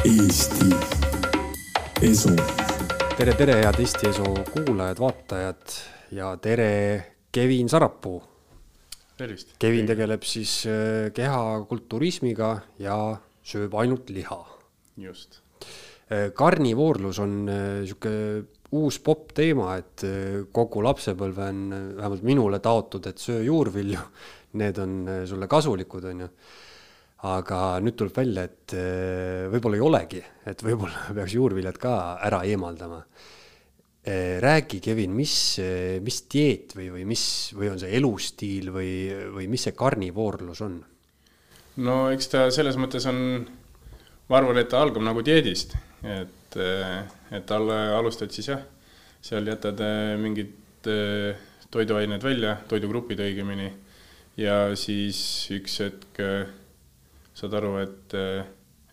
Eesti Esu. tere, tere, head Eesti Esu kuulajad-vaatajad ja tere, Kevin Sarapuu. tervist. Kevin tegeleb siis äh, kehakulturismiga ja sööb ainult liha. just. karnivoorlus on äh, sihuke uus popp teema, et äh, kogu lapsepõlve on äh, vähemalt minule taotud, et söö juurvilju. Need on äh, sulle kasulikud, onju. Aga nüüd tuleb välja, et äh, võib-olla ei olegi, et võib-olla peaks juurviljad ka ära eemaldama. räägi, Kevin, mis, mis dieet või, või mis, või on see elustiil või, või mis see karnivoorlus on? no eks ta selles mõttes on, ma arvan, et ta algab nagu dieedist, et, et al-, alustad siis jah, seal jätad mingid toiduained välja, toidugrupid õigemini, ja siis üks hetk saad aru, et,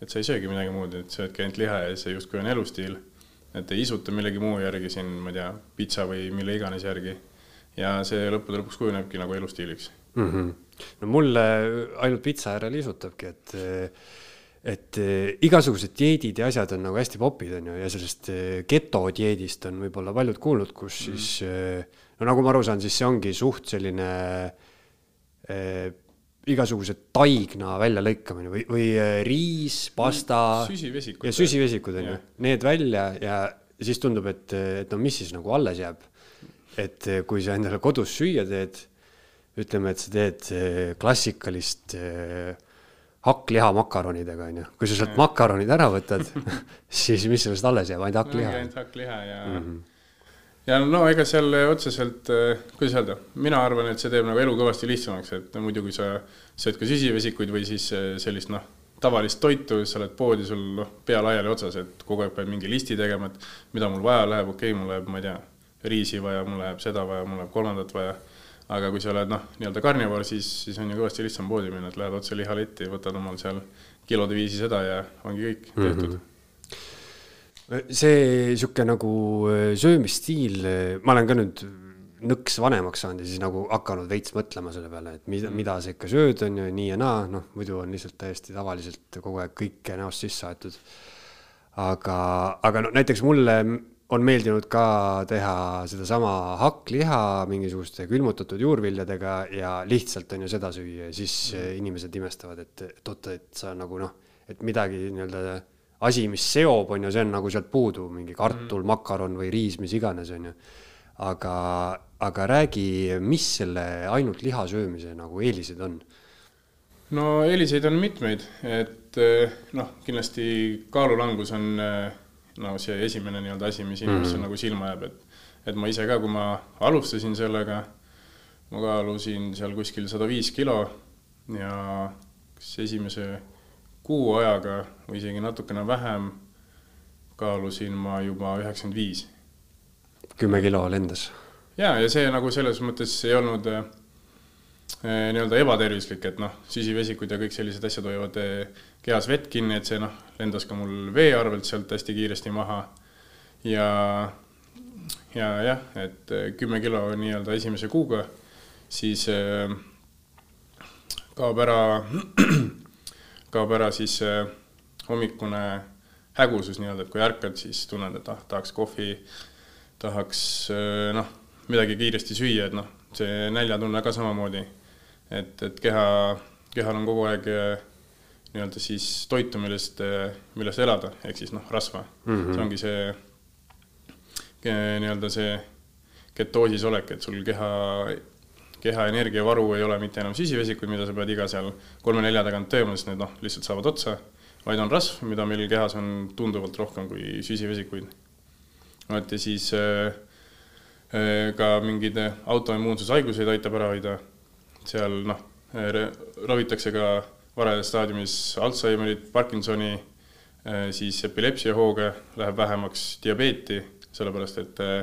et sa ei söögi midagi muud, et söödki ainult liha ja see justkui on elustiil. et ei isuta millegi muu järgi siin, ma ei tea, pitsa või mille iganes järgi. ja see lõppude lõpuks kujunebki nagu elustiiliks mm. -hmm. no mulle ainult pitsa järel isutabki, et, et igasugused dieedid ja asjad on nagu hästi popid, on ju, ja sellest getodieedist on võib-olla paljud kuulnud, kus mm. siis, no nagu ma aru saan, siis see ongi suht selline eh, igasuguse taigna väljalõikamine või, või eh, riis, pasta süsivesikud. ja süsivesikud on ju need välja ja siis tundub, et, et no mis siis nagu alles jääb. et eh, kui sa endale kodus süüa teed, ütleme, et sa teed eh, klassikalist hakkliha makaronidega onju, kui sa sealt makaronid ära võtad, siis mis sellest alles jääb, ainult hakkliha. ainult hakkliha ja mm, -hmm. Ja no ega seal otseselt, kuidas öelda, mina arvan, et see teeb nagu elu kõvasti lihtsamaks, et no muidu, kui sa sööd ka süsivesikuid või siis eh, sellist noh, tavalist toitu, sa oled poodi, sul noh, pea laiali otsas, et kogu aeg pead mingi listi tegema, et mida mul vaja läheb, okei okay,, mul läheb, ma ei tea, riisi vaja, mul läheb seda vaja, mul läheb kolmandat vaja aga kui sa oled noh, nii-öelda karnivoor, siis, siis on ju kõvasti lihtsam poodi minna, et lähed otse lihaletti, võtad omal seal kilode viisi seda ja ongi kõik tehtud mm. -hmm. See sihuke nagu eh, söömisstiil, ma olen ka nüüd nõks vanemaks saanud ja siis nagu hakanud veits mõtlema selle peale, et mida, mida sa ikka sööd, on ju, nii ja naa, noh, muidu on lihtsalt täiesti tavaliselt kogu aeg kõike näost sisse aetud. aga, aga no näiteks mulle on meeldinud ka teha sedasama hakkliha mingisuguste külmutatud juurviljadega ja lihtsalt on ju seda süüa ja siis mm. inimesed imestavad, et, et oota, et sa nagu noh, et midagi nii-öelda asi, mis seob, on ju, see on nagu sealt puudu, mingi kartul mm., makaron või riis, mis iganes, on ju. aga, aga räägi, mis selle ainult liha söömise nagu eelised on? no eeliseid on mitmeid, et eh, noh, kindlasti kaalulangus on eh, no see esimene nii-öelda asi, mis inimesele mm nagu silma jääb, et et ma ise ka, kui ma alustasin sellega, ma kaalusin seal kuskil sada viis kilo ja kas esimese kuu ajaga või isegi natukene vähem kaalusin ma juba üheksakümmend viis kümme kilo lendas. ja, ja see nagu selles mõttes ei olnud äh, nii-öelda ebatervislik, et noh, süsivesikud ja kõik sellised asjad hoiavad äh, kehas vett kinni, et see noh, lendas ka mul vee arvelt sealt hästi kiiresti maha. ja, ja jah, et äh, kümme kilo nii-öelda esimese kuuga, siis äh, kaob ära, kaob ära siis äh, hommikune hägusus nii-öelda, et kui ärkad, siis tunned, et ah, tahaks kohvi tahaks noh, midagi kiiresti süüa, et noh, see näljatunne ka samamoodi. et, et keha, kehal on kogu aeg eh, nii-öelda siis toitu, millest, millest elada, ehk siis noh, rasva mm. -hmm. see ongi see nii-öelda see ketoosis olek, et sul keha, keha energiavaru ei ole mitte enam süsivesikud, mida sa pead iga seal kolme-nelja tagant tööma, sest need noh, lihtsalt saavad otsa, vaid on rasv, mida meil kehas on tunduvalt rohkem kui süsivesikuid vot ja siis äh, äh, ka mingeid autoimmuunsushaiguseid aitab ära hoida. seal noh, ravitakse ka varajases staadiumis Alžeimerit, Parkinsoni äh,, siis epilepsiahooge läheb vähemaks diabeeti, sellepärast et äh,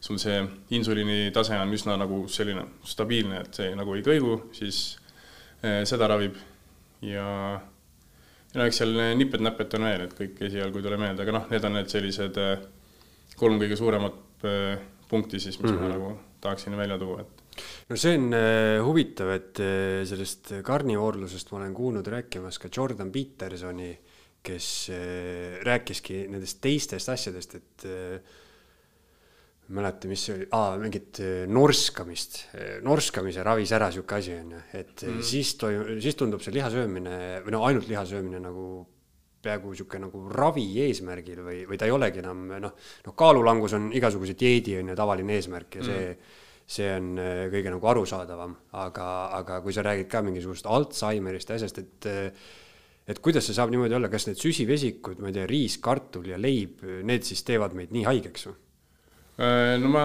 sul see insuliini tase on üsna nagu selline stabiilne, et see nagu ei kõigu, siis äh, seda ravib ja ja no eks seal nipet-näpet on veel, et kõik esialgu ei tule meelde, aga noh, need on need sellised äh, kolm kõige suuremat äh, punkti siis, mis mm -hmm. ma nagu tahaksin välja tuua, et no see on huvitav, et sellest karnivoorlusest ma olen kuulnud rääkimas ka Jordan Petersoni, kes rääkiski nendest teistest asjadest, et mäleta, mis see oli ah,, mingit äh, norskamist, norskamise ravis ära sihuke asi on ju, et mm. siis toimub, siis tundub see liha söömine või no ainult liha söömine nagu peaaegu sihuke nagu ravi eesmärgil või, või ta ei olegi enam noh, noh, kaalulangus on igasuguse dieedi on ju tavaline eesmärk ja see mm., see on kõige nagu arusaadavam, aga, aga kui sa räägid ka mingisugusest Alžeimerist ja asjast, et et kuidas see saab niimoodi olla, kas need süsivesikud, ma ei tea, riis, kartul ja leib, need siis teevad meid nii haigeks või? Äh, no ma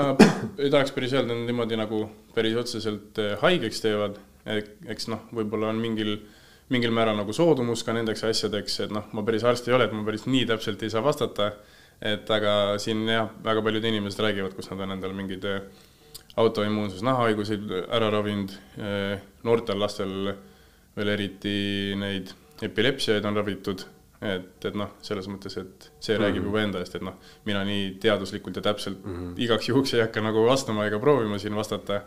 ei tahaks päris öelda niimoodi nagu päris otseselt äh, haigeks teevad, eks noh, võib-olla on mingil, mingil määral nagu soodumus ka nendeks asjadeks, et noh, ma päris arst ei ole, et ma päris nii täpselt ei saa vastata, et aga siin jah, väga paljud inimesed räägivad, kus nad on endal mingeid äh, autoimmuunsus, nahahaiguseid ära ravinud, noortel lastel veel eriti neid epilepsiaid on ravitud, et, et noh, selles mõttes, et see mm -hmm. räägib juba enda eest, et noh, mina nii teaduslikult ja täpselt mm -hmm. igaks juhuks ei hakka nagu vastama ega proovima siin vastata.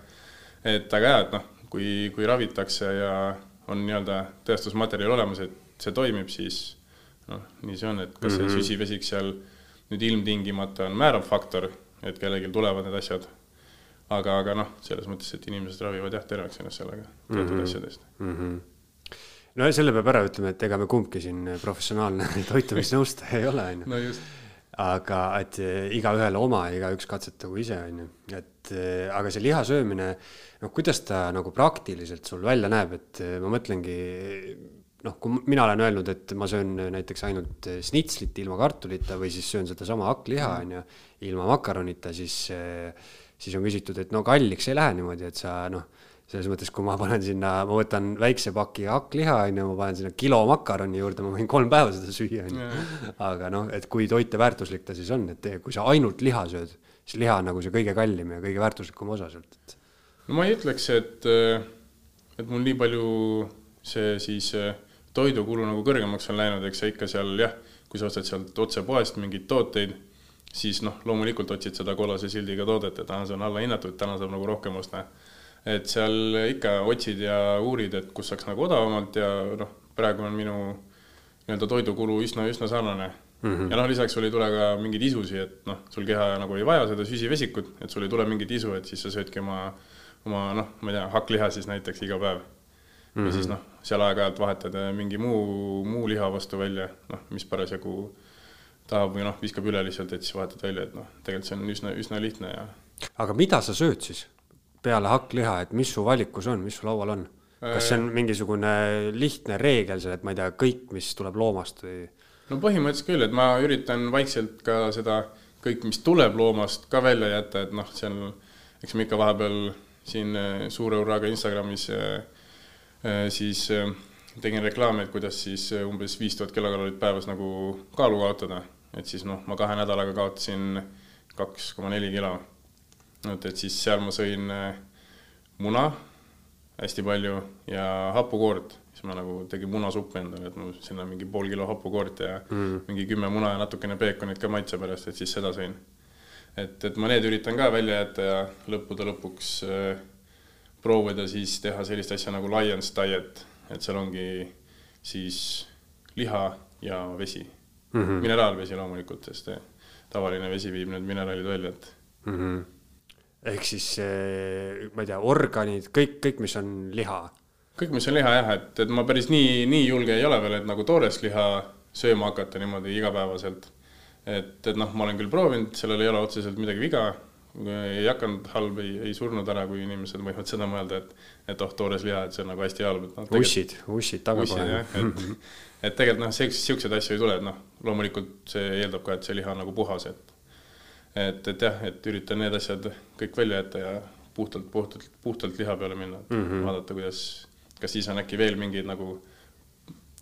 et aga jaa, et noh, kui, kui ravitakse ja on nii-öelda tõestusmaterjal olemas, et see toimib, siis noh, nii see on, et kas mm -hmm. see mhm. süsivesik seal nüüd ilmtingimata on määrav faktor, et kellelgi tulevad need asjad aga, aga noh, selles mõttes, et inimesed ravivad jah terveks ennast sellega teatud mm -hmm. asjadest mm. -hmm no selle peab ära ütlema, et ega me kumbki siin professionaalne toitumisnõustaja ei ole, on ju. aga et eh, igaühel oma ja igaüks katsetagu ise, on ju, et eh, aga see liha söömine, noh, kuidas ta nagu praktiliselt sul välja näeb, et eh, ma mõtlengi noh, kui mina olen öelnud, et ma söön näiteks ainult snitslit ilma kartulita või siis söön sedasama hakkliha, mm. on ju, ilma makaronita, siis, siis on küsitud, et no kalliks ei lähe niimoodi, et sa noh selles mõttes, kui ma panen sinna, ma võtan väikse paki hakkliha, on ju, ma panen sinna kilo makaroni juurde, ma võin kolm päeva seda süüa, on ju. aga noh, et kui toiteväärtuslik ta siis on, et kui sa ainult liha sööd, siis liha on nagu see kõige kallim ja kõige väärtuslikum osa sealt, et. no ma ei ütleks, et, et mul nii palju see siis toidukulu nagu kõrgemaks on läinud, eks sa ikka seal jah, kui sa ostad sealt otse poest mingeid tooteid, siis noh, loomulikult otsid seda kollase sildiga toodet, et see on allahinnatud, täna saab nagu rohkem osta et seal ikka otsid ja uurid, et kus saaks nagu odavamalt ja noh, praegu on minu nii-öelda toidukulu üsna, üsna sarnane mm. -hmm. ja noh, lisaks sul ei tule ka mingeid isusid, et noh, sul keha nagu ei vaja seda süsivesikut, et sul ei tule mingit isu, et siis sa söödki oma, oma noh, ma ei tea, hakkliha siis näiteks iga päev mm. -hmm. ja siis noh, seal aeg-ajalt vahetad mingi muu, muu liha vastu välja, noh, mis parasjagu tahab või noh, viskab üle lihtsalt, et siis vahetad välja, et noh, tegelikult see on üsna, üsna lihtne ja. aga mida sa sööd siis? Peale hakkliha, et mis su valikus on, mis su laual on? kas see on mingisugune lihtne reegel seal, et ma ei tea, kõik, mis tuleb loomast või? no põhimõtteliselt küll, et ma üritan vaikselt ka seda kõik, mis tuleb loomast, ka välja jätta, et noh, seal, eks me ikka vahepeal siin äh, suure hurraaga Instagramis äh, äh, siis tegin reklaami, et kuidas siis umbes viis tuhat kilokalorit päevas nagu kaalu kaotada. et siis noh, ma kahe nädalaga kaotasin kaks koma neli kilo et, et siis seal ma sõin äh, muna hästi palju ja hapukoort, siis ma nagu tegin munasuppi endale, et ma sinna mingi pool kilo hapukoort ja mm. mingi kümme muna ja natukene peekonit ka maitse pärast, et siis seda sõin. et, et ma need üritan ka välja jätta ja lõppude lõpuks äh, proovida siis teha sellist asja nagu Lions Diet, et seal ongi siis liha ja vesi mm. -hmm. mineraalvesi loomulikult, sest äh, tavaline vesi viib need mineraalid välja, et mm. -hmm ehk siis ma ei tea, organid, kõik, kõik, mis on liha. kõik, mis on liha jah, et, et ma päris nii, nii julge ei ole veel, et nagu toores liha sööma hakata niimoodi igapäevaselt. et, et noh, ma olen küll proovinud, sellel ei ole otseselt midagi viga, ei hakanud halb, ei, ei surnud ära, kui inimesed võivad seda mõelda, et, et oh, toores liha, et see on nagu hästi halb, et noh. ussid, ussid taga kohe. et, et tegelikult noh, siukseid asju ei tule, et noh, loomulikult see eeldab ka, et see liha on nagu puhas, et et, et jah, et üritan need asjad kõik välja jätta ja puhtalt, puhtalt, puhtalt liha peale minna mm, -hmm. vaadata, kuidas, kas siis on äkki veel mingeid nagu,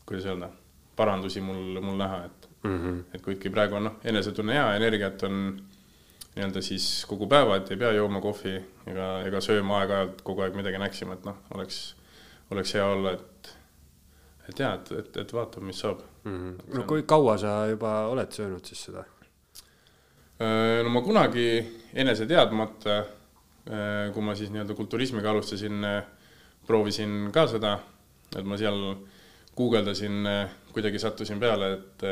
kuidas öelda, parandusi mul, mul näha, et mm, -hmm. et kuigi praegu on noh, enesetunne hea, energiat on nii-öelda siis kogu päeva, et ei pea jooma kohvi ega, ega sööma aeg-ajalt kogu aeg midagi näksima, et noh, oleks, oleks hea olla, et, et jaa, et, et, et vaatame, mis saab mm. -hmm. no kui kaua sa juba oled söönud siis seda? Äh, no ma kunagi enese teadmata, äh, kui ma siis nii-öelda kulturismiga alustasin, äh, proovisin ka seda, et ma seal guugeldasin, kuidagi sattusin peale, et,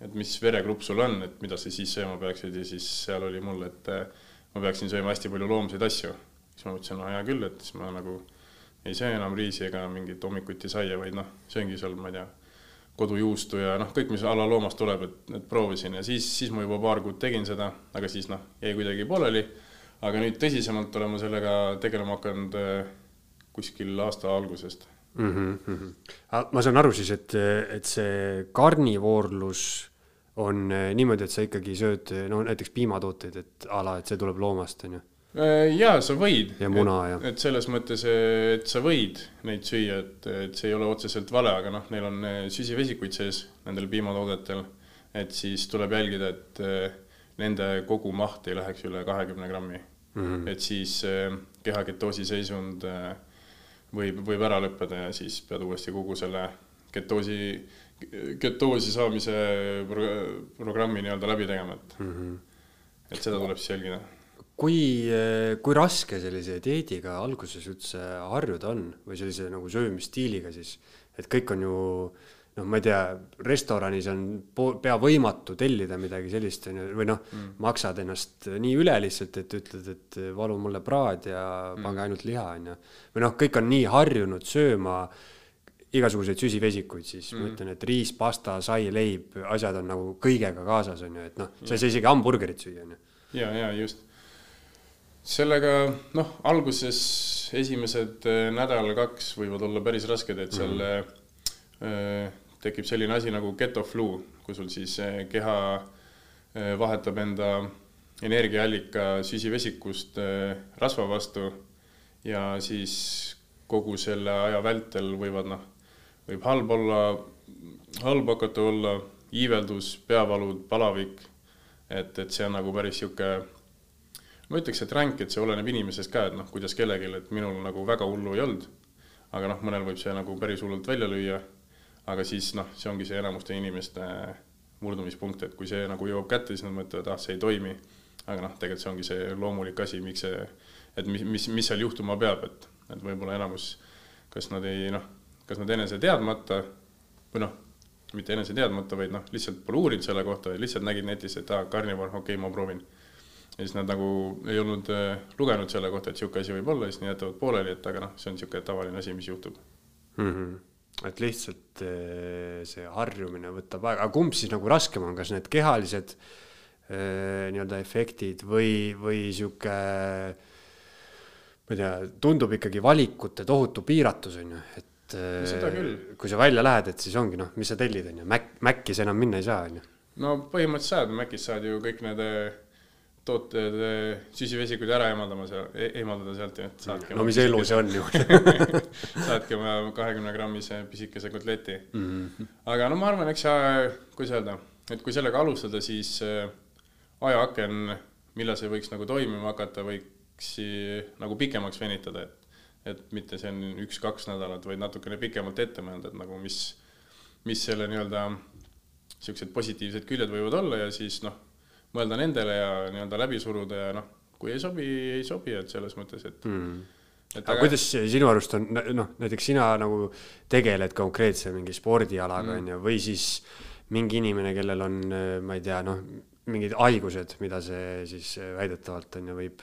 et mis veregrupp sul on, et mida sa siis sööma peaksid ja siis seal oli mul, et ma peaksin sööma hästi palju loomseid asju. siis ma mõtlesin, no hea küll, et siis ma nagu ei söö enam riisi ega mingit hommikuti saia, vaid noh, sööngi seal, ma ei tea, kodujuustu ja noh, kõik, mis a la loomast tuleb, et, et proovisin ja siis, siis ma juba paar kuud tegin seda, aga siis noh, jäi kuidagi pooleli. aga nüüd tõsisemalt olen ma sellega tegelema hakanud kuskil aasta algusest mm. -hmm. ma saan aru siis, et, et see karnivoorlus on eh, niimoodi, et sa ikkagi sööd no näiteks piimatooteid, et a la, et see tuleb loomast, on ju? Äh, jaa, sa võid. ja muna ja. et selles mõttes, et sa võid neid süüa, et, et see ei ole otseselt vale, aga noh, neil on eh, süsivesikuid sees nendel piimatoodetel. et siis tuleb jälgida, et eh, nende kogumaht ei läheks üle kahekümne grammi mm. -hmm. et siis keha ketoosi seisund äh, võib, võib ära lõppeda ja siis pead uuesti kogu selle ketoosi, ketoosi saamise pro, programmi nii-öelda läbi tegema, et mm, -hmm. et seda tuleb siis jälgida. Kui, kui raske sellise dieediga alguses üldse harjuda on või sellise nagu söömisstiiliga siis, et kõik on ju noh, ma ei tea, restoranis on pea võimatu tellida midagi sellist, on ju, või noh mm., maksad ennast nii üle lihtsalt, et ütled, et palun mulle praad ja mm. pange ainult liha, on ju. või noh, kõik on nii harjunud sööma igasuguseid süsivesikuid, siis mm. ma ütlen, et riis, pasta, sai, leib, asjad on nagu kõigega kaasas, on ju, et noh, sa ei saa isegi hamburgerit süüa, on ju. ja, ja just. Sellega noh, alguses esimesed äh, nädal-kaks võivad olla päris rasked, et seal mm. äh, tekib selline asi nagu getoflu, kui sul siis eh, keha eh, vahetab enda energiaallika süsivesikust eh, rasva vastu ja siis kogu selle aja vältel võivad noh, võib halb olla, halb hakata olla, iiveldus, peavalud, palavik, et, et see on nagu päris niisugune ma ütleks, et ränk, et see oleneb inimesest ka, et noh, kuidas kellelgi, et minul nagu väga hullu ei olnud. aga noh, mõnel võib see nagu päris hullult välja lüüa aga siis noh, see ongi see enamuste inimeste murdumispunkt, et kui see nagu jõuab kätte, siis nad mõtlevad, ah, see ei toimi. aga noh, tegelikult see ongi see loomulik asi, miks see, et mis, mis, mis seal juhtuma peab, et, et võib-olla enamus, kas nad ei noh, kas nad enese teadmata või noh, mitte enese teadmata, vaid noh, lihtsalt pole uurinud selle kohta, lihtsalt nägid netis, et aa ah,, karnivoor, okei okay,, ma proovin. Ja siis nad nagu ei olnud äh, lugenud selle kohta, et niisugune asi võib olla, siis nad jätavad pooleli, et aga noh, see on niisugune tavaline asi, mis juhtub. Mm. -hmm et lihtsalt eh, see harjumine võtab aega, aga kumb siis nagu raskem on, kas need kehalised eh, nii-öelda efektid või, või sihuke ma ei tea, tundub ikkagi valikute tohutu piiratus on ju, et kui sa välja lähed, et siis ongi noh, mis sa tellid, on ju, Mac, Macis enam minna ei saa, on ju. no põhimõtteliselt saad, Macis saad ju kõik need tooted süsivesikuid ära eemaldama seal e, eemaldada sealt ja saadki. no mis elu see on ju saadki oma kahekümne grammise pisikese kotleti mm. -hmm. aga no ma arvan, eks sa, kuidas öelda, et kui sellega alustada, siis äh, ajaaken, millal see võiks nagu toimima hakata, võiks nagu pikemaks venitada, et et mitte see on üks-kaks nädalat, vaid natukene pikemalt ette mõelda, et nagu mis, mis selle nii-öelda niisugused positiivsed küljed võivad olla ja siis noh mõelda nendele ja nii-öelda läbi suruda ja noh, kui ei sobi, ei sobi, et selles mõttes, et mm. Et aga, aga kuidas sinu arust on, noh, näiteks sina nagu tegeled konkreetse mingi spordialaga, mm. on ju, või siis mingi inimene, kellel on, ma ei tea, noh, mingid haigused, mida see siis väidetavalt on ju, võib,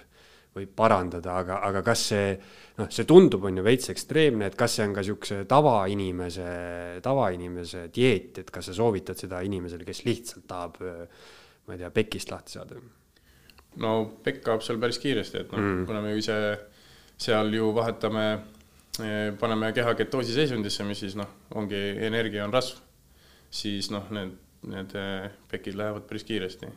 võib parandada, aga, aga kas see, noh, see tundub, on ju veits ekstreemne, et kas see on ka niisuguse tavainimese, tavainimese dieet, et kas sa soovitad seda inimesele, kes lihtsalt tahab ma ei tea, pekist lahti saada? no pekk kaob seal päris kiiresti, et noh mm., kuna me ju ise seal ju vahetame, eh, paneme keha ketoosi seisundisse, mis siis noh, ongi energia on rasv, siis noh, need, need eh, pekid lähevad päris kiiresti.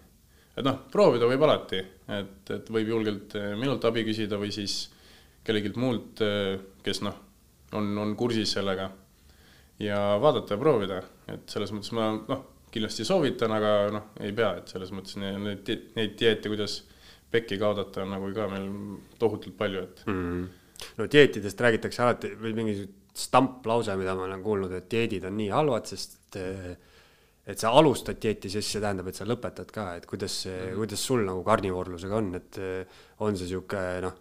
et noh, proovida võib alati, et, et võib julgelt eh, minult abi küsida või siis kellelgi muult, kes noh, on, on kursis sellega ja vaadata ja proovida, et selles mõttes ma noh kindlasti soovitan, aga noh, ei pea, et selles mõttes neid, neid dieete, kuidas pekki kaotada, on nagu ka meil tohutult palju, et mm.. no dieetidest räägitakse alati või mingi stamplause, mida ma olen kuulnud, et dieedid on nii halvad, sest et sa alustad dieeti, siis see tähendab, et sa lõpetad ka, et kuidas mm, -hmm. kuidas sul nagu karnivoorlusega on, et on see niisugune noh,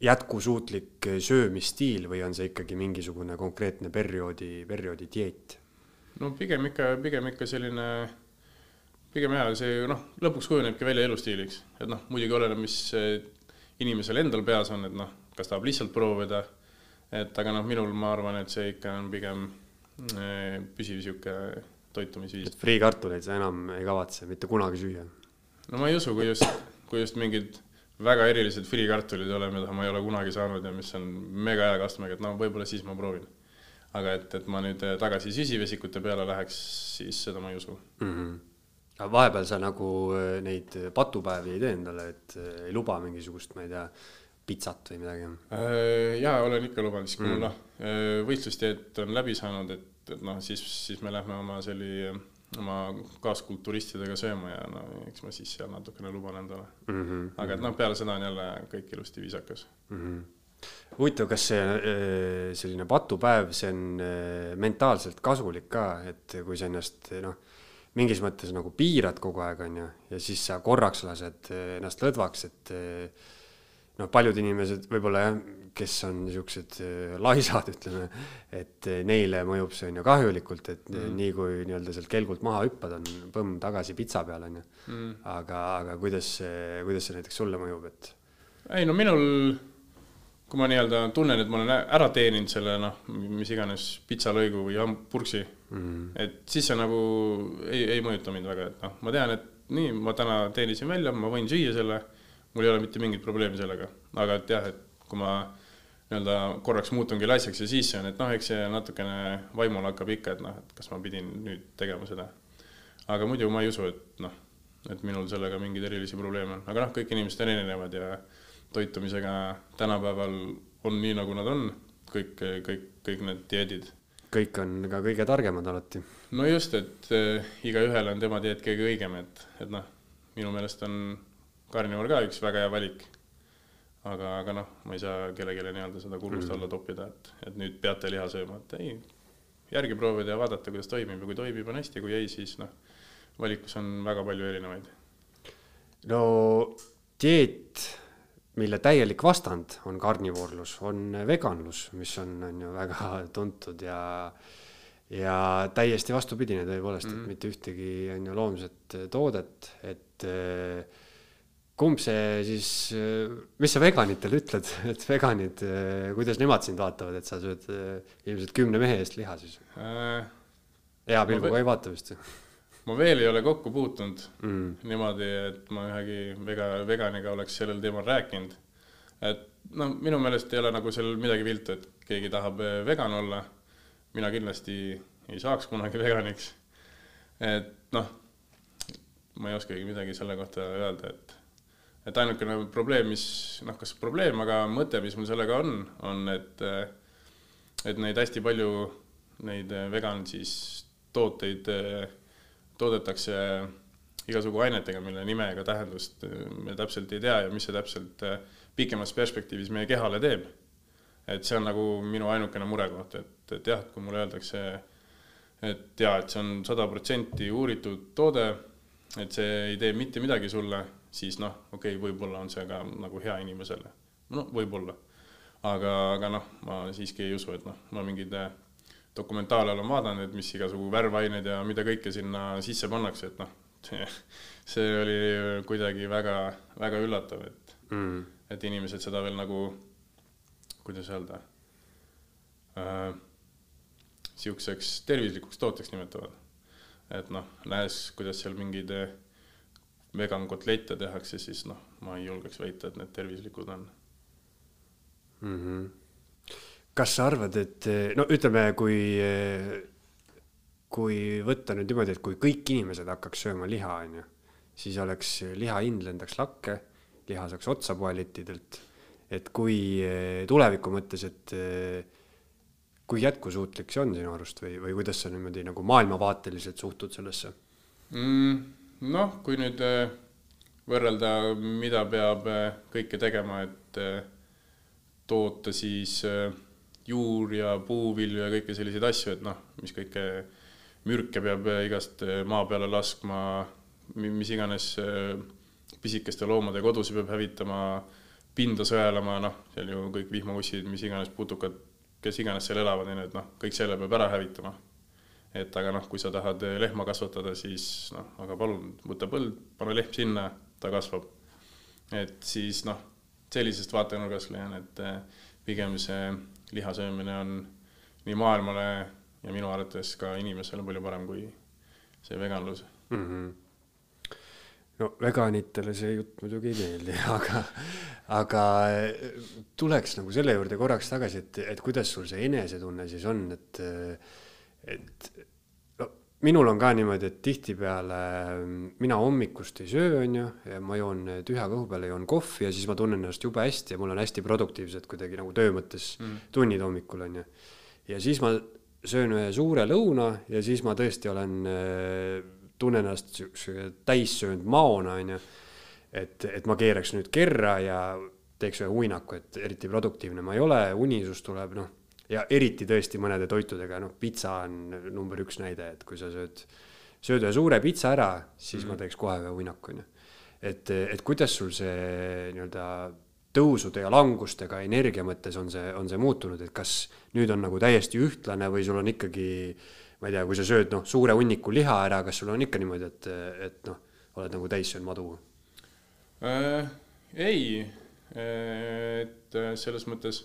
jätkusuutlik söömisstiil või on see ikkagi mingisugune konkreetne perioodi, perioodi dieet? No pigem ikka, pigem ikka selline, pigem jaa, see noh, lõpuks kujunebki välja elustiiliks, et noh, muidugi oleneb, mis inimesel endal peas on, et noh, kas tahab lihtsalt proovida, et aga noh, minul ma arvan, et see ikka on pigem eh, püsiv niisugune toitumisviis. et friikartuleid sa enam ei kavatse mitte kunagi süüa? no ma ei usu, kui just, kui just mingid väga erilised friikartulid ei ole, mida ma ei ole kunagi saanud ja mis on mega hea kastmega, et no võib-olla siis ma proovin aga et, et ma nüüd tagasi süsivesikute peale läheks, siis seda ma ei usu mm. -hmm. aga vahepeal sa nagu äh, neid patupäevi ei tee endale, et äh, ei luba mingisugust, ma ei tea, pitsat või midagi? Äh, jaa, olen ikka lubanud, siis kui mul mm. noh, võistlusteed on läbi saanud, et, et noh, siis, siis me lähme oma selli, oma kaaskulturistidega sööma ja no eks ma siis seal natukene luban endale mm. -hmm. aga et noh, peale seda on jälle kõik ilusti viisakas mm. -hmm huvitav, kas see äh, selline patupäev, see on äh, mentaalselt kasulik ka, et kui sa ennast noh, mingis mõttes nagu piirad kogu aeg, on ju, ja siis sa korraks lased äh, ennast lõdvaks, et noh, paljud inimesed võib-olla jah, kes on niisugused laisad, ütleme, et neile mõjub see on ju kahjulikult, et mm. nii kui nii-öelda sealt kelgult maha hüppad, on põmm tagasi pitsa peal, on ju. Mm. aga, aga kuidas see, kuidas see näiteks sulle mõjub, et? ei no minul kui ma nii-öelda tunnen, et ma olen ära teeninud selle noh, mis iganes pitsalõigu või purksi mm, -hmm. et siis see nagu ei, ei mõjuta mind väga, et noh, ma tean, et nii, ma täna teenisin välja, ma võin süüa selle, mul ei ole mitte mingit probleemi sellega, aga et jah, et kui ma nii-öelda korraks muutungi laisaks ja siis see on, et noh, eks see natukene vaimul hakkab ikka, et noh, et kas ma pidin nüüd tegema seda. aga muidu ma ei usu, et noh, et minul sellega mingeid erilisi probleeme on, aga noh, kõik inimesed on erinevad ja toitumisega tänapäeval on nii, nagu nad on, kõik, kõik, kõik need dieedid. kõik on ka kõige targemad alati. no just, et äh, igaühel on tema dieet kõige õigem, et, et noh, minu meelest on karnivor ka üks väga hea valik. aga, aga noh, ma ei saa kellelegi nii-öelda seda kullust mm. alla toppida, et, et nüüd peate liha sööma, et ei, järgi proovida ja vaadata, kuidas toimib ja kui toimib, on hästi, kui ei, siis noh, valikus on väga palju erinevaid. no dieet mille täielik vastand on karnivoorlus, on veganlus, mis on, on ju väga tuntud ja ja täiesti vastupidine tõepoolest mm, -hmm. et mitte ühtegi on ju loomset toodet, et kumb see siis, mis sa veganitele ütled, et veganid, kuidas nemad sind vaatavad, et sa sööd ilmselt kümne mehe eest liha siis äh,? hea pilguga ei vaata vist ma veel ei ole kokku puutunud mm. niimoodi, et ma ühegi vega, veganiga oleks sellel teemal rääkinud. et no minu meelest ei ole nagu seal midagi viltu, et keegi tahab eh, vegan olla. mina kindlasti ei saaks kunagi veganiks. et noh, ma ei oskagi midagi selle kohta öelda, et, et ainukene probleem, mis noh, kas probleem, aga mõte, mis mul sellega on, on, et, et neid hästi palju, neid vegan siis tooteid toodetakse igasugu ainetega, mille nime ega tähendust äh, me täpselt ei tea ja mis see täpselt äh, pikemas perspektiivis meie kehale teeb. et see on nagu minu ainukene murekoht, et, et jah, et kui mulle öeldakse, et jaa, et see on sada protsenti uuritud toode, et see ei tee mitte midagi sulle, siis noh, okei okay,, võib-olla on see ka nagu hea inimesele. no võib-olla. aga, aga noh, ma siiski ei usu, et noh, ma mingeid äh, dokumentaale olen vaadanud, et mis igasugu värvained ja mida kõike sinna sisse pannakse, et noh, see, oli kuidagi väga, väga üllatav, et mm., et inimesed seda veel nagu, kuidas öelda äh,, sihukeseks tervislikuks tooteks nimetavad. et noh, nähes, kuidas seal mingeid vegan kotlette tehakse, siis noh, ma ei julgeks väita, et need tervislikud on mm. -hmm kas sa arvad, et no ütleme, kui, kui võtta nüüd niimoodi, et kui kõik inimesed hakkaks sööma liha, on ju, siis oleks liha hind lendaks lakke, liha saaks otsa poelittidelt. et kui tuleviku mõttes, et kui jätkusuutlik see on sinu arust või, või kuidas sa niimoodi nagu maailmavaateliselt suhtud sellesse mm,? noh, kui nüüd võrrelda, mida peab kõike tegema, et toota siis äh, juur ja puuvilju ja kõiki selliseid asju, et noh, mis kõike mürke peab igast eh, maa peale laskma, mis iganes eh, pisikeste loomade kodusid peab hävitama, pinda sõelama, noh, seal ju kõik vihmaussid, mis iganes putukad, kes iganes seal elavad, ju, et noh, kõik selle peab ära hävitama. et aga noh, kui sa tahad lehma kasvatada, siis noh, aga palun, võta põld, pane lehm sinna, ta kasvab. et siis noh, sellisest vaatenurgast leian, et eh, pigem see liha söömine on nii maailmale ja minu arvates ka inimesele palju parem kui see veganlus mm. -hmm no veganitele see jutt muidugi ei meeldi, aga, aga tuleks nagu selle juurde korraks tagasi, et, et kuidas sul see enesetunne siis on, et, et no minul on ka niimoodi, et tihtipeale mina hommikust ei söö, on ju, ja ma joon tühja kõhu peale, joon kohvi ja siis ma tunnen ennast jube hästi ja mul on hästi produktiivsed kuidagi nagu töö mõttes mm. tunnid hommikul, on ju. ja siis ma söön ühe suure lõuna ja siis ma tõesti olen tunnen ennast siukse täissöönud maona, onju. et, et ma keeraks nüüd kerra ja teeks ühe uinaku, et eriti produktiivne ma ei ole, unisus tuleb, noh. Ja eriti tõesti mõnede toitudega, noh, pitsa on number üks näide, et kui sa sööd, sööd ühe suure pitsa ära, siis mm -hmm. ma teeks kohe ühe uinaku, onju. et, et kuidas sul see nii-öelda tõusude ja langustega energia mõttes on see, on see muutunud, et kas nüüd on nagu täiesti ühtlane või sul on ikkagi äh, ma ei tea, kui sa sööd noh, suure hunniku liha ära, kas sul on ikka niimoodi, et, et noh, oled nagu täis söönud madu äh,? ei, et selles mõttes,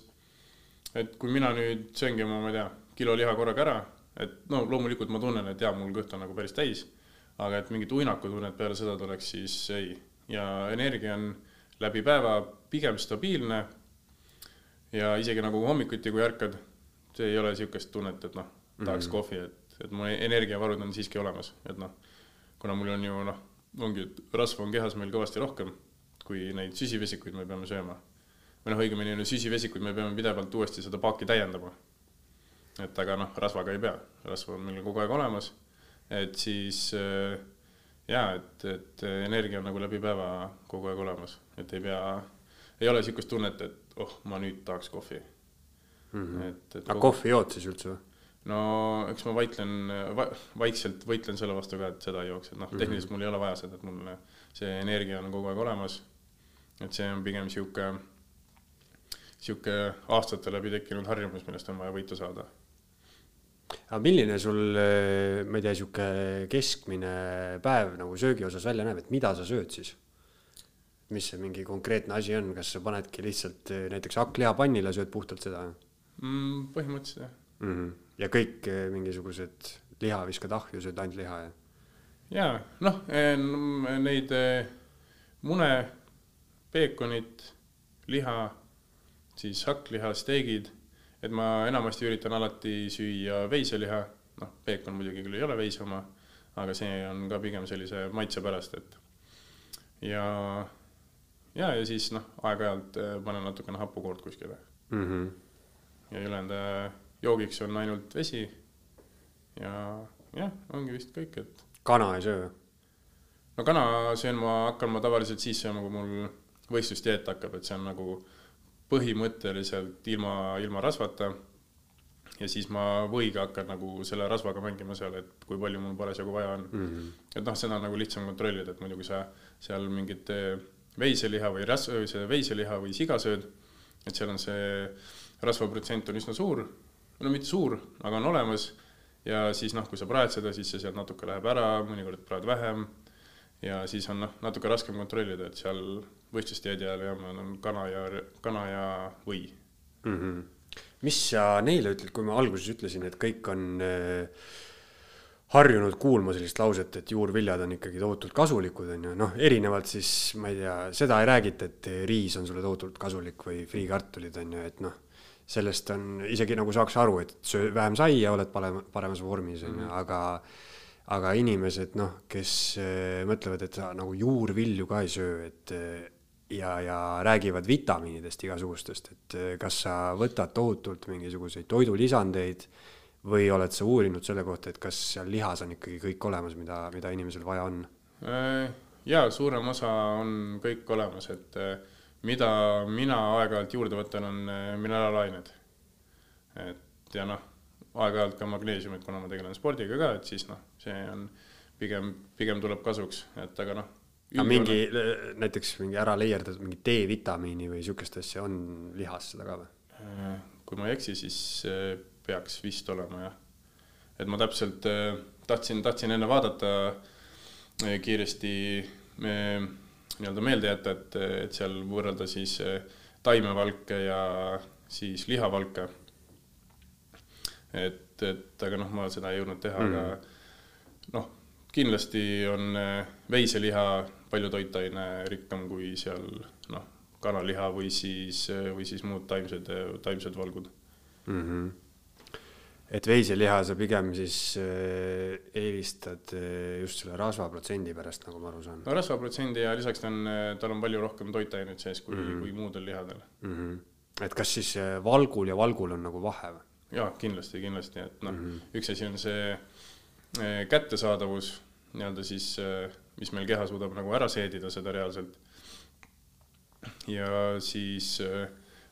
et kui mina nüüd sööngi oma, ma ei tea, kilo liha korraga ära, et no loomulikult ma tunnen, et jaa, mul kõht on nagu päris täis, aga et mingit uinakutunnet peale seda tuleks, siis ei. ja energia on läbi päeva pigem stabiilne ja isegi nagu hommikuti, kui ärkad, see ei ole niisugust tunnet, et noh, tahaks mm -hmm. kohvi, et et mu energiavarud on siiski olemas, et noh, kuna mul on ju noh, ongi, et rasva on kehas meil kõvasti rohkem, kui neid süsivesikuid me peame sööma. Või noh, õigemini no süsivesikuid me peame pidevalt uuesti seda paaki täiendama. et aga noh, rasvaga ei pea, rasva on meil kogu aeg olemas, et siis äh, jaa, et, et energia on nagu läbi päeva kogu aeg olemas, et ei pea, ei ole niisugust tunnet, et oh, ma nüüd tahaks kohvi mm. -hmm. et, et. aga kogu... kohvi jood siis üldse või? no eks ma vaidlen va,, vaikselt võitlen selle vastu ka, et seda ei jooks, et noh, tehniliselt mul ei ole vaja seda, et mul see energia on kogu aeg olemas. et see on pigem sihuke, sihuke aastate läbi tekkinud harjumus, millest on vaja võitu saada. aga milline sul, ma ei tea, sihuke keskmine päev nagu söögi osas välja näeb, et mida sa sööd siis? mis see mingi konkreetne asi on, kas sa panedki lihtsalt näiteks hakkliha pannile, sööd puhtalt seda mm,? põhimõtteliselt jah mm. -hmm ja kõik eh, mingisugused liha viskad ahju, sööd ainult liha ja? jaa, noh, eh, neid eh, mune, peekonit, liha, siis hakkliha, steegid, et ma enamasti üritan alati süüa veiseliha, noh, peekon muidugi küll ei ole veise oma, aga see on ka pigem sellise maitse pärast, et ja, ja, ja siis noh, aeg-ajalt panen natukene hapukoort kuskile mm. -hmm. ja ülejäänud joogiks on ainult vesi. ja jah, ongi vist kõik, et. kana ei söö? no kana söön ma, hakkan ma tavaliselt siis sööma, kui mul võistlusdieet hakkab, et see on nagu põhimõtteliselt ilma, ilma rasvata. ja siis ma võiga hakkan nagu selle rasvaga mängima seal, et kui palju mul parasjagu vaja on mm. -hmm. et noh, seda on nagu lihtsam kontrollida, et muidu kui sa seal mingit veiseliha või ras-, see veiseliha või siga sööd, et seal on see rasvaprotsent on üsna suur no mitte suur, aga on olemas. ja siis noh, kui sa praed seda, siis see sealt natuke läheb ära, mõnikord praed vähem. ja siis on noh, natuke raskem kontrollida, et seal võistlusdieedi ajal jah, ma annan kana ja, kana ja või mm. -hmm. mis sa neile ütled, kui ma alguses ütlesin, et kõik on äh, harjunud kuulma sellist lauset, et juurviljad on ikkagi tohutult kasulikud, on ju, noh, erinevalt siis ma ei tea, seda ei räägita, et riis on sulle tohutult kasulik või friikartulid on ju, et noh sellest on isegi nagu saaks aru, et söö vähem saia, oled parem, paremas vormis, on ju, mhm. aga aga inimesed, noh, kes äh, mõtlevad, et sa nagu juurvilju ka ei söö, et äh, ja, ja räägivad vitamiinidest igasugustest, et äh, kas sa võtad tohutult mingisuguseid toidulisandeid või oled sa uurinud selle kohta, et kas seal lihas on ikkagi kõik olemas, mida, mida inimesel vaja on? jaa, suurem osa on kõik olemas, et mida mina aeg-ajalt juurde võtan, on mineraalained. et ja noh, aeg-ajalt ka magneesiumit, kuna ma tegelen spordiga ka, et siis noh, see on pigem, pigem tuleb kasuks, et aga noh. Aga mingi, näiteks mingi ära leierdatud mingi D-vitamiini või sihukest asja on lihas seda ka või? Äh, kui ma ei eksi, siis äh, peaks vist olema jah. et ma täpselt äh, tahtsin, tahtsin enne vaadata äh, kiiresti äh, nii-öelda meelde jätta, et, et seal võrrelda siis taimevalke ja siis lihavalke. et, et aga noh, ma seda ei jõudnud teha mm., aga noh, kindlasti on veiseliha palju toitainerikkam kui seal noh, kanaliha või siis, või siis muud taimsed, taimsed valgud mm. -hmm et veiseliha sa pigem siis äh, eelistad just selle rasvaprotsendi pärast, nagu ma aru saan? no rasvaprotsendi ja lisaks ta on, tal on palju rohkem toitaineid sees kui mm, -hmm. kui muudel lihadel mm. -hmm. et kas siis valgul ja valgul on nagu vahe või? jaa, kindlasti, kindlasti, et noh mm, -hmm. üks asi on see kättesaadavus nii-öelda siis, mis meil keha suudab nagu ära seedida seda reaalselt. ja siis äh,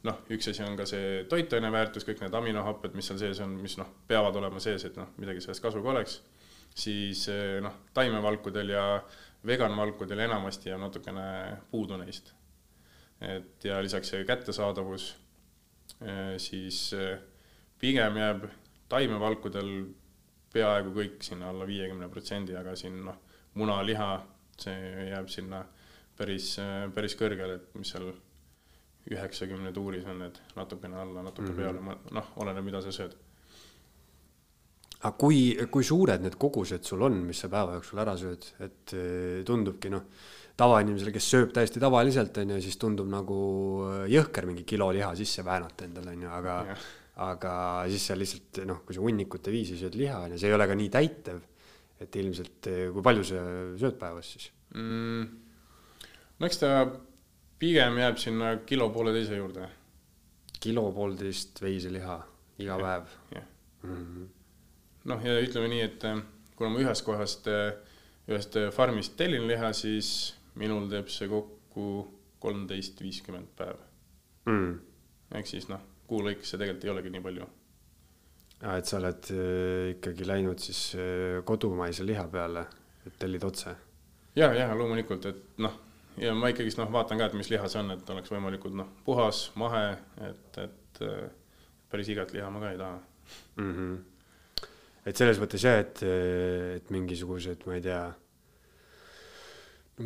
noh, üks asi on ka see toitaine väärtus, kõik need aminohapped, mis seal sees on, mis noh, peavad olema sees, et noh, midagi sellest kasu ka oleks, siis noh, taimevalkudel ja veganvalkudel enamasti jääb natukene puudu neist. et ja lisaks see kättesaadavus, siis pigem jääb taimevalkudel peaaegu kõik sinna alla viiekümne protsendi, aga siin noh, munaliha, see jääb sinna päris, päris kõrgele, et mis seal üheksakümne tuuris on need natukene alla, natuke mm -hmm. peale, noh, oleneb, mida sa sööd. aga kui, kui suured need kogused sul on, mis sa päeva jooksul ära sööd, et eh, tundubki noh, tavainimesele, kes sööb täiesti tavaliselt, on ju, siis tundub nagu eh, jõhker mingi kilo liha sisse väänata endale, on ju, aga ja. Aga siis sa lihtsalt noh, kui sa hunnikute viisi sööd liha, on ju, see ei ole ka nii täitev, et ilmselt, eh, kui palju sa sööd päevas siis mm,? no eks ta pigem jääb sinna kilo pooleteise juurde. kilo poolteist veiseliha iga ja, päev? jah mm -hmm.. noh, ja ütleme nii, et äh, kuna ma ühest kohast, äh, ühest farmist tellin liha, siis minul teeb see kokku kolmteist viiskümmend päeva mm.. ehk siis noh, kuu lõikes see tegelikult ei olegi nii palju. aa, et sa oled ikkagi läinud siis kodumaise liha peale, et tellid otse? ja, ja loomulikult, et noh ja ma ikkagist noh, vaatan ka, et mis liha see on, et oleks võimalikult noh, puhas, mahe, et, et päris igat liha ma ka ei taha mm. -hmm. et selles mõttes jah, et, et mingisugused, ma ei tea,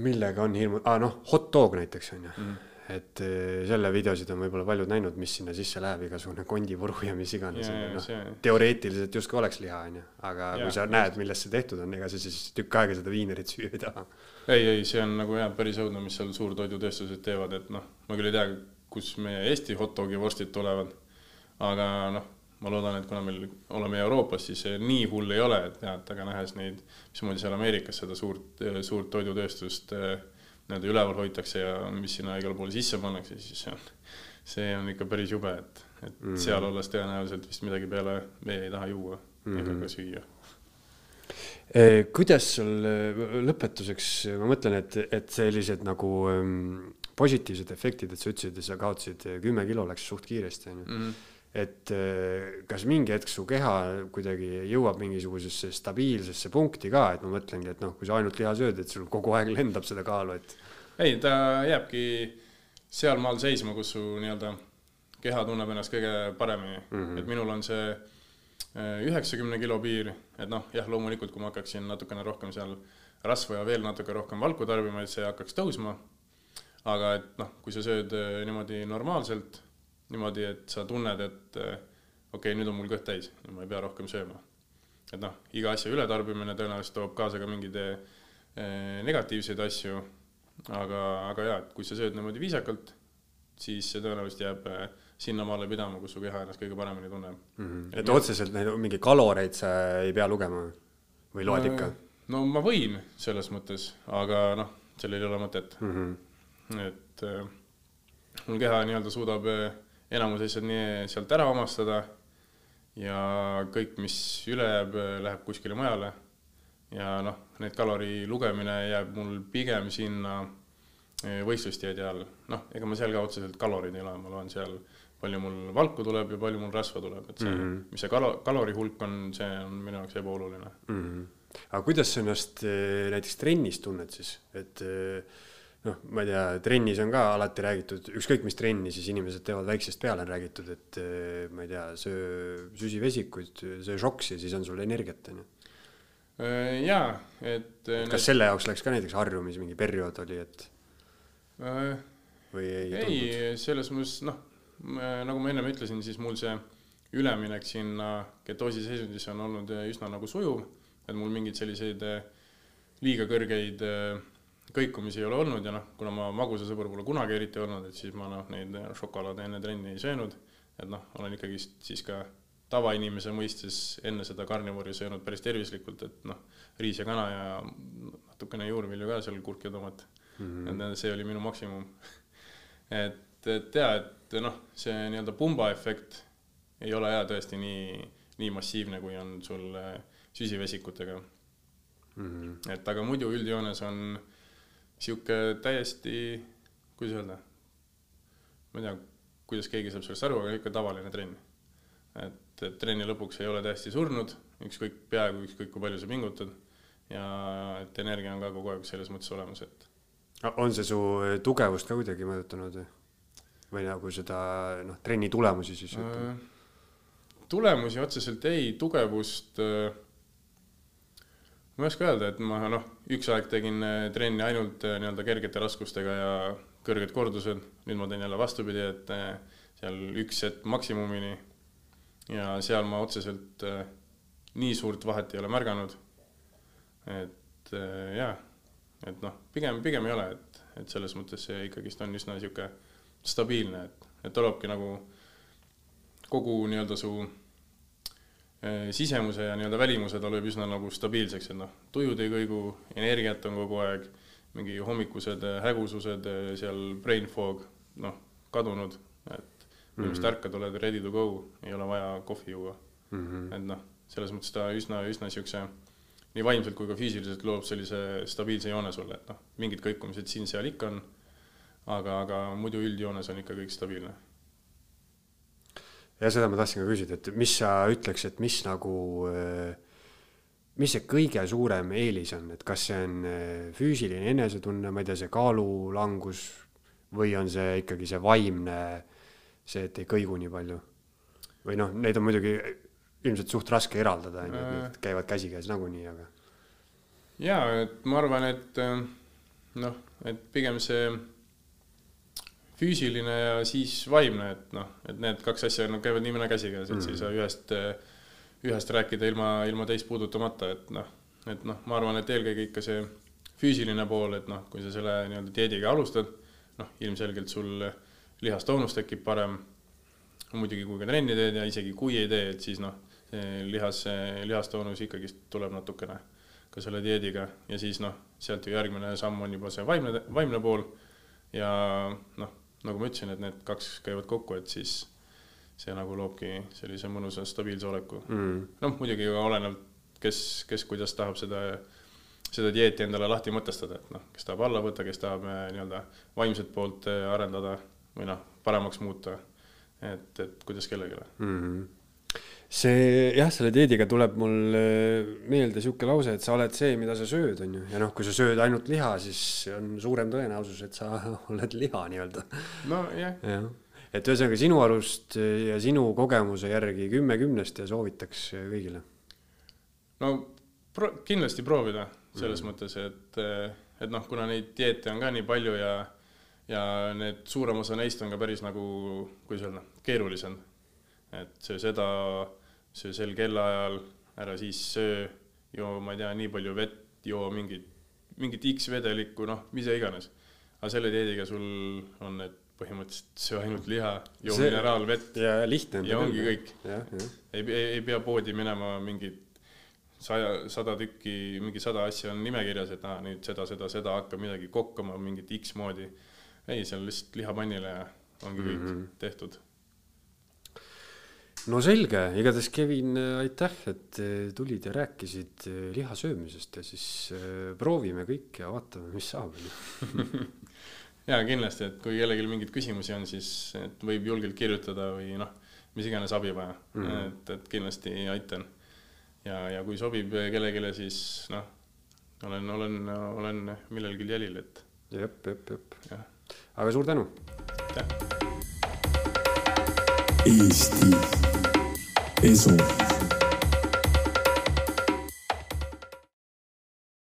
millega on hirmu- ah,, noh, hot dog näiteks on ju mm. Et selle videosid on võib-olla paljud näinud, mis sinna sisse läheb, igasugune kondipuru ja mis iganes, noh, teoreetiliselt justkui oleks liha, on ju, aga ja, kui sa näed, millest see tehtud on, ega sa siis tükk aega seda viinerit süüa ei taha. Ei, ei, see on nagu jah, päris õudne, mis seal suurtoidutööstused teevad, et noh, ma küll ei tea, kus meie Eesti hot dogi vorstid tulevad, aga noh, ma loodan, et kuna meil oleme Euroopas, siis nii hull ei ole, et jah, et aga nähes neid, mismoodi seal Ameerikas seda suurt, suurt toidutööstust eh, nii-öelda üleval hoitakse ja mis sinna igale poole sisse pannakse, siis see on, see on ikka päris jube, et, et mm seal olles tõenäoliselt vist midagi peale vee ei taha juua mm ega mhm. ka süüa Eh, kuidas sul eh, lõpetuseks, ma mõtlen, et, et sellised nagu ähm, positiivsed efektid, et sa ütlesid, et sa kaotasid eh, kümme kilo, läks suht kiiresti, on ju. Mhm. Et kas mingi hetk su keha kuidagi jõuab mingisugusesse stabiilsesse punkti ka, et ma mõtlengi, et noh, kui sa ainult liha sööd, et sul kogu aeg lendab seda kaalu, et. ei, ta jääbki sealmaal seisma, kus su nii-öelda keha tunneb ennast kõige paremini mm, -hmm. et minul on see üheksakümne kilo piir, et noh, jah, loomulikult, kui ma hakkaksin natukene rohkem seal rasva ja veel natuke rohkem valku tarbima, et see hakkaks tõusma. aga et noh, kui sa sööd äh, niimoodi normaalselt, niimoodi, et sa tunned, et äh, okei okay,, nüüd on mul kõht täis ja ma ei pea rohkem sööma. et noh, iga asja ületarbimine tõenäoliselt toob kaasa ka mingeid äh, negatiivseid asju, aga, aga jaa, et kui sa sööd niimoodi viisakalt, siis see tõenäoliselt jääb sinnamaale pidama, kus su keha ennast kõige paremini tunneb mm. -hmm. et otseselt neid mingeid kaloreid sa ei pea lugema või loed ikka? no ma võin selles mõttes, aga noh, sellel ei ole mõtet mm. -hmm. et äh, mul keha nii-öelda suudab äh, enamus asjad nii sealt ära omastada ja kõik, mis üle jääb, äh, läheb kuskile mujale. ja noh, need kalori lugemine jääb mul pigem sinna äh, võistlusdieedi all, noh, ega ma seal ka otseselt kalorid ei loe, ma loen seal palju mul valku tuleb ja palju mul rasva tuleb, et see mm, -hmm. mis see kalo-, kalori hulk on, see on minu jaoks ebaoluline mm. -hmm. aga kuidas sa ennast eh, näiteks trennis tunned siis, et eh, noh, ma ei tea, trennis on ka alati räägitud, ükskõik mis trenni siis inimesed teevad väiksest peale, on räägitud, et eh, ma ei tea, söö süsivesikuid, söö šoksi, siis on sul energiat, on ju. Äh, jaa, et äh, kas selle jaoks läks ka näiteks harjumis mingi periood oli, et äh, või ei, ei, selles mõttes noh, nagu ma ennem ütlesin, siis mul see üleminek sinna ketoosi seisundisse on olnud äh, üsna nagu sujuv, et mul mingeid selliseid liiga kõrgeid äh, kõikumisi ei ole olnud ja noh, kuna ma magusasõber pole kunagi eriti olnud, et siis ma noh, neid äh, šokolaade enne trenni ei söönud, et noh, olen ikkagist siis ka tavainimese mõistes enne seda karnivori söönud päris tervislikult, et noh, riis ja kana ja natukene juurvilju ka seal kurki ja tomat mm. -hmm. et see oli minu maksimum. et, et jaa, et noh, see nii-öelda pumba efekt ei ole jaa tõesti nii, nii massiivne, kui on sul äh, süsivesikutega. mm -hmm. et aga muidu üldjoones on sihuke täiesti, kuidas öelda, ma ei tea, kuidas keegi saab sellest aru, aga ikka tavaline trenn. et, et trenni lõpuks ei ole täiesti surnud, ükskõik, peaaegu ükskõik kui palju sa pingutad ja et energia on ka kogu aeg selles mõttes olemas, et on see su eh, tugevust ka kuidagi mõjutanud või? või nagu seda noh, trenni tulemusi siis ütleme. Äh, tulemusi otseselt ei, tugevust äh, ma ei oska öelda, et ma noh, üks aeg tegin äh, trenni ainult äh, nii-öelda kergete raskustega ja kõrged kordused, nüüd ma teen jälle vastupidi, et äh, seal üks set maksimumini. Ja seal ma otseselt nii suurt vahet ei ole märganud. et jaa, et noh, pigem, pigem ei ole, et, et selles mõttes see ikkagist on üsna niisugune stabiilne, et, et tulebki nagu kogu nii-öelda su sisemuse ja nii-öelda välimuse ta lööb üsna nagu stabiilseks, et noh, tujud ei kõigu, energiat on kogu aeg, mingi hommikused eh, hägusused, seal brain fog, noh, kadunud, et minu meelest ärkad, oled ready to go, ei ole vaja kohvi juua. Mm -hmm. et noh, selles mõttes ta üsna, üsna niisuguse nii vaimselt kui ka füüsiliselt loob sellise stabiilse joone sulle, et noh, mingid kõikumised siin-seal ikka on, aga, aga muidu üldjoones on ikka kõik stabiilne ja seda ma tahtsin ka küsida, et mis sa ütleks, et mis nagu, mis see kõige suurem eelis on, et kas see on eh, füüsiline enesetunne, ma ei tea, see kaalulangus või on see ikkagi see vaimne, see, et ei kõigu nii palju? või noh, neid on muidugi ilmselt suht raske eraldada, on ju, et need käivad käsikäes nagunii, aga jaa, et ma arvan, et äh, noh, et pigem see füüsiline ja siis vaimne, et noh, et need kaks asja no, käivad nii mõne käsikäes, et sa ei saa ühest, ühest rääkida ilma, ilma teist puudutamata, et noh, et noh, ma arvan, et eelkõige ikka see füüsiline pool, et noh, kui sa selle nii-öelda dieediga alustad, noh, ilmselgelt sul lihastoonus tekib parem, muidugi kui ka trenni teed ja isegi kui ei tee, et siis noh, see lihas, lihastoonus ikkagist tuleb natukene ka selle dieediga ja siis noh, sealt ju järgmine samm on juba see vaimne, vaimne pool ja noh, nagu ma ütlesin, et need kaks käivad kokku, et siis see nagu loobki sellise mõnusa stabiilse oleku mm.. noh, muidugi ka olenevalt, kes, kes kuidas tahab seda, seda dieeti endale lahti mõtestada, et noh, kes tahab alla võtta, kes tahab eh, nii-öelda vaimset poolt eh, arendada või noh, paremaks muuta. et, et kuidas kellelegi. mm. -hmm. See jah, selle dieediga tuleb mul äh, meelde sihuke lause, et sa oled see, mida sa sööd, on ju, ja noh, kui sa sööd ainult liha, siis on suurem tõenäosus, et sa oled liha nii-öelda. nojah, jah, et ühesõnaga sinu arust ja sinu kogemuse järgi kümme kümnest ja soovitaks kõigile. no pro-, kindlasti proovida selles mm. mõttes, et, et noh, kuna neid dieete on ka nii palju ja ja need suurem osa neist on ka päris nagu, kuidas öelda, keerulised. et söö seda, söö sel kellaajal, ära siis söö, joo, ma ei tea, nii palju vett, joo mingit, mingit X vedelikku, noh, mis iganes. aga selle dieediga sul on need põhimõtteliselt söö ainult liha, joo See- mineraalvett, ja lihtne on Ja ongi kõik.. ei, ei, ei pea poodi minema mingit saja, sada tükki, mingi sada asja on nimekirjas, et aa, nüüd seda, seda, seda, hakka midagi kokkama mingit X moodi. ei, seal lihtsalt lihapannile ja ongi kõik mm Mhm. -hmm. tehtud. No selge, igatahes Kevin, aitäh, et eh, tulid ja rääkisid eh, liha söömisest ja siis eh, proovime kõik ja vaatame, mis saab, ja kindlasti, et kui kellelgi mingeid küsimusi on, siis et võib julgelt kirjutada või noh, mis iganes abi vaja mm. -hmm. et, et kindlasti aitan. ja, ja kui sobib kellelegi, siis noh, olen, olen, olen millelgi jälil, et jep, jep, jep. aga suur tänu. aitäh. Eesti Esu